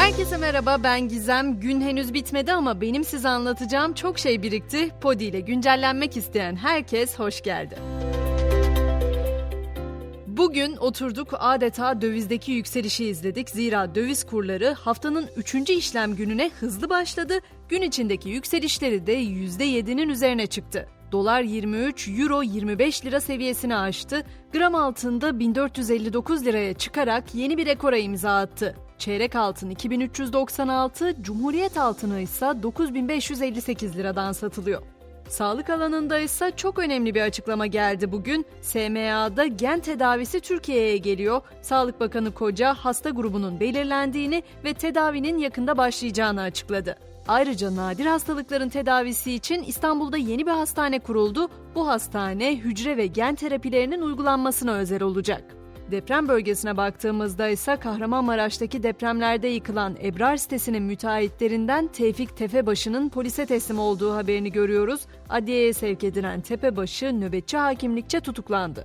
Herkese merhaba ben Gizem. Gün henüz bitmedi ama benim size anlatacağım çok şey birikti. Podi ile güncellenmek isteyen herkes hoş geldi. Bugün oturduk adeta dövizdeki yükselişi izledik. Zira döviz kurları haftanın 3. işlem gününe hızlı başladı. Gün içindeki yükselişleri de %7'nin üzerine çıktı. Dolar 23, Euro 25 lira seviyesini aştı. Gram altında 1459 liraya çıkarak yeni bir rekora imza attı. Çeyrek altın 2396, Cumhuriyet altını ise 9558 liradan satılıyor. Sağlık alanında ise çok önemli bir açıklama geldi bugün. SMA'da gen tedavisi Türkiye'ye geliyor. Sağlık Bakanı Koca hasta grubunun belirlendiğini ve tedavinin yakında başlayacağını açıkladı. Ayrıca nadir hastalıkların tedavisi için İstanbul'da yeni bir hastane kuruldu. Bu hastane hücre ve gen terapilerinin uygulanmasına özel olacak. Deprem bölgesine baktığımızda ise Kahramanmaraş'taki depremlerde yıkılan Ebrar sitesinin müteahhitlerinden Tevfik Tefebaşı'nın polise teslim olduğu haberini görüyoruz. Adliyeye sevk edilen Tepebaşı nöbetçi hakimlikçe tutuklandı.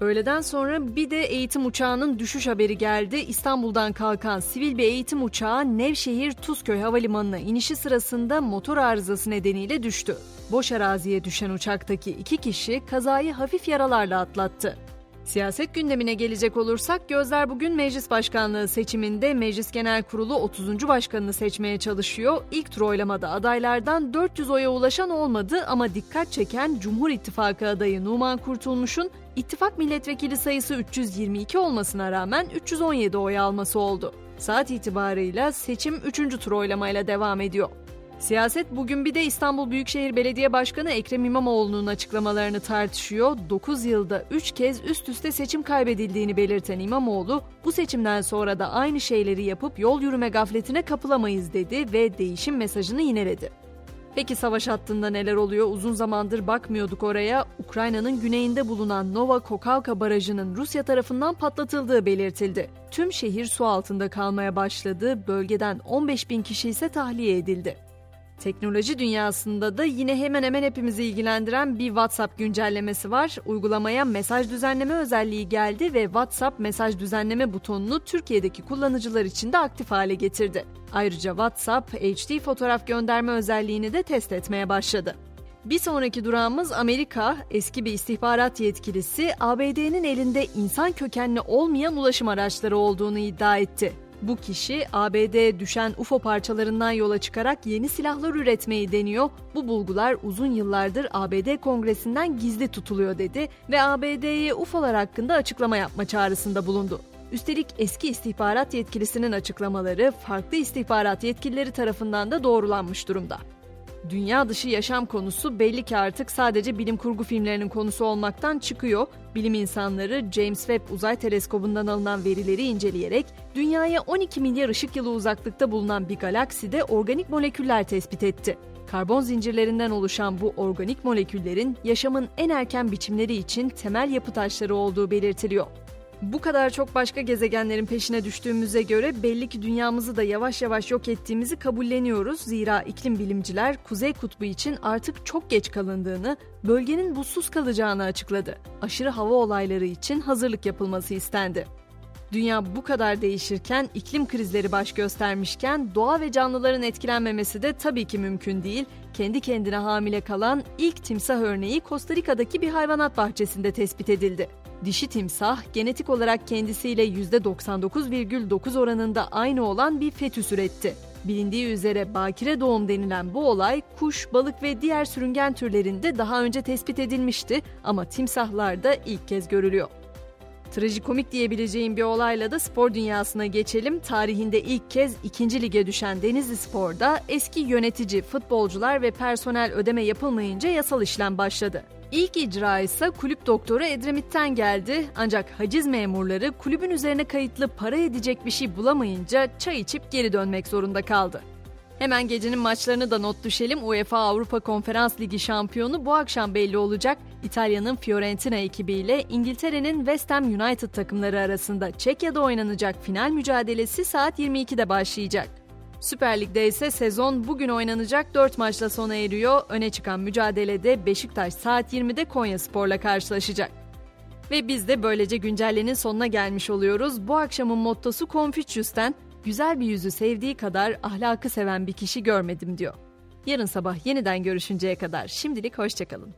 Öğleden sonra bir de eğitim uçağının düşüş haberi geldi. İstanbul'dan kalkan sivil bir eğitim uçağı Nevşehir Tuzköy Havalimanı'na inişi sırasında motor arızası nedeniyle düştü. Boş araziye düşen uçaktaki iki kişi kazayı hafif yaralarla atlattı. Siyaset gündemine gelecek olursak gözler bugün meclis başkanlığı seçiminde Meclis Genel Kurulu 30. başkanını seçmeye çalışıyor. İlk tur oylamada adaylardan 400 oya ulaşan olmadı ama dikkat çeken Cumhur İttifakı adayı Numan Kurtulmuş'un ittifak milletvekili sayısı 322 olmasına rağmen 317 oy alması oldu. Saat itibarıyla seçim 3. tur oylamayla devam ediyor. Siyaset bugün bir de İstanbul Büyükşehir Belediye Başkanı Ekrem İmamoğlu'nun açıklamalarını tartışıyor. 9 yılda 3 kez üst üste seçim kaybedildiğini belirten İmamoğlu, bu seçimden sonra da aynı şeyleri yapıp yol yürüme gafletine kapılamayız dedi ve değişim mesajını yineledi. Peki savaş hattında neler oluyor? Uzun zamandır bakmıyorduk oraya. Ukrayna'nın güneyinde bulunan Nova Kokalka Barajı'nın Rusya tarafından patlatıldığı belirtildi. Tüm şehir su altında kalmaya başladı. Bölgeden 15 bin kişi ise tahliye edildi. Teknoloji dünyasında da yine hemen hemen hepimizi ilgilendiren bir WhatsApp güncellemesi var. Uygulamaya mesaj düzenleme özelliği geldi ve WhatsApp mesaj düzenleme butonunu Türkiye'deki kullanıcılar için de aktif hale getirdi. Ayrıca WhatsApp HD fotoğraf gönderme özelliğini de test etmeye başladı. Bir sonraki durağımız Amerika. Eski bir istihbarat yetkilisi ABD'nin elinde insan kökenli olmayan ulaşım araçları olduğunu iddia etti. Bu kişi ABD düşen UFO parçalarından yola çıkarak yeni silahlar üretmeyi deniyor. Bu bulgular uzun yıllardır ABD Kongresi'nden gizli tutuluyor dedi ve ABD'ye UFO'lar hakkında açıklama yapma çağrısında bulundu. Üstelik eski istihbarat yetkilisinin açıklamaları farklı istihbarat yetkilileri tarafından da doğrulanmış durumda. Dünya dışı yaşam konusu belli ki artık sadece bilim kurgu filmlerinin konusu olmaktan çıkıyor. Bilim insanları James Webb Uzay Teleskobu'ndan alınan verileri inceleyerek dünyaya 12 milyar ışık yılı uzaklıkta bulunan bir galakside organik moleküller tespit etti. Karbon zincirlerinden oluşan bu organik moleküllerin yaşamın en erken biçimleri için temel yapı taşları olduğu belirtiliyor. Bu kadar çok başka gezegenlerin peşine düştüğümüze göre belli ki dünyamızı da yavaş yavaş yok ettiğimizi kabulleniyoruz. Zira iklim bilimciler Kuzey Kutbu için artık çok geç kalındığını, bölgenin buzsuz kalacağını açıkladı. Aşırı hava olayları için hazırlık yapılması istendi. Dünya bu kadar değişirken, iklim krizleri baş göstermişken doğa ve canlıların etkilenmemesi de tabii ki mümkün değil. Kendi kendine hamile kalan ilk timsah örneği Costa Rica'daki bir hayvanat bahçesinde tespit edildi. Dişi timsah genetik olarak kendisiyle %99,9 oranında aynı olan bir fetüs üretti. Bilindiği üzere bakire doğum denilen bu olay kuş, balık ve diğer sürüngen türlerinde daha önce tespit edilmişti ama timsahlarda ilk kez görülüyor. Trajikomik diyebileceğim bir olayla da spor dünyasına geçelim. Tarihinde ilk kez ikinci lige düşen Denizli Spor'da eski yönetici, futbolcular ve personel ödeme yapılmayınca yasal işlem başladı. İlk icra ise kulüp doktoru Edremit'ten geldi ancak haciz memurları kulübün üzerine kayıtlı para edecek bir şey bulamayınca çay içip geri dönmek zorunda kaldı. Hemen gecenin maçlarını da not düşelim. UEFA Avrupa Konferans Ligi şampiyonu bu akşam belli olacak. İtalya'nın Fiorentina ekibiyle İngiltere'nin West Ham United takımları arasında Çekya'da oynanacak final mücadelesi saat 22'de başlayacak. Süper Lig'de ise sezon bugün oynanacak 4 maçla sona eriyor. Öne çıkan mücadelede Beşiktaş saat 20'de Konya Spor'la karşılaşacak. Ve biz de böylece güncellenin sonuna gelmiş oluyoruz. Bu akşamın mottosu Confucius'ten güzel bir yüzü sevdiği kadar ahlakı seven bir kişi görmedim diyor. Yarın sabah yeniden görüşünceye kadar şimdilik hoşçakalın.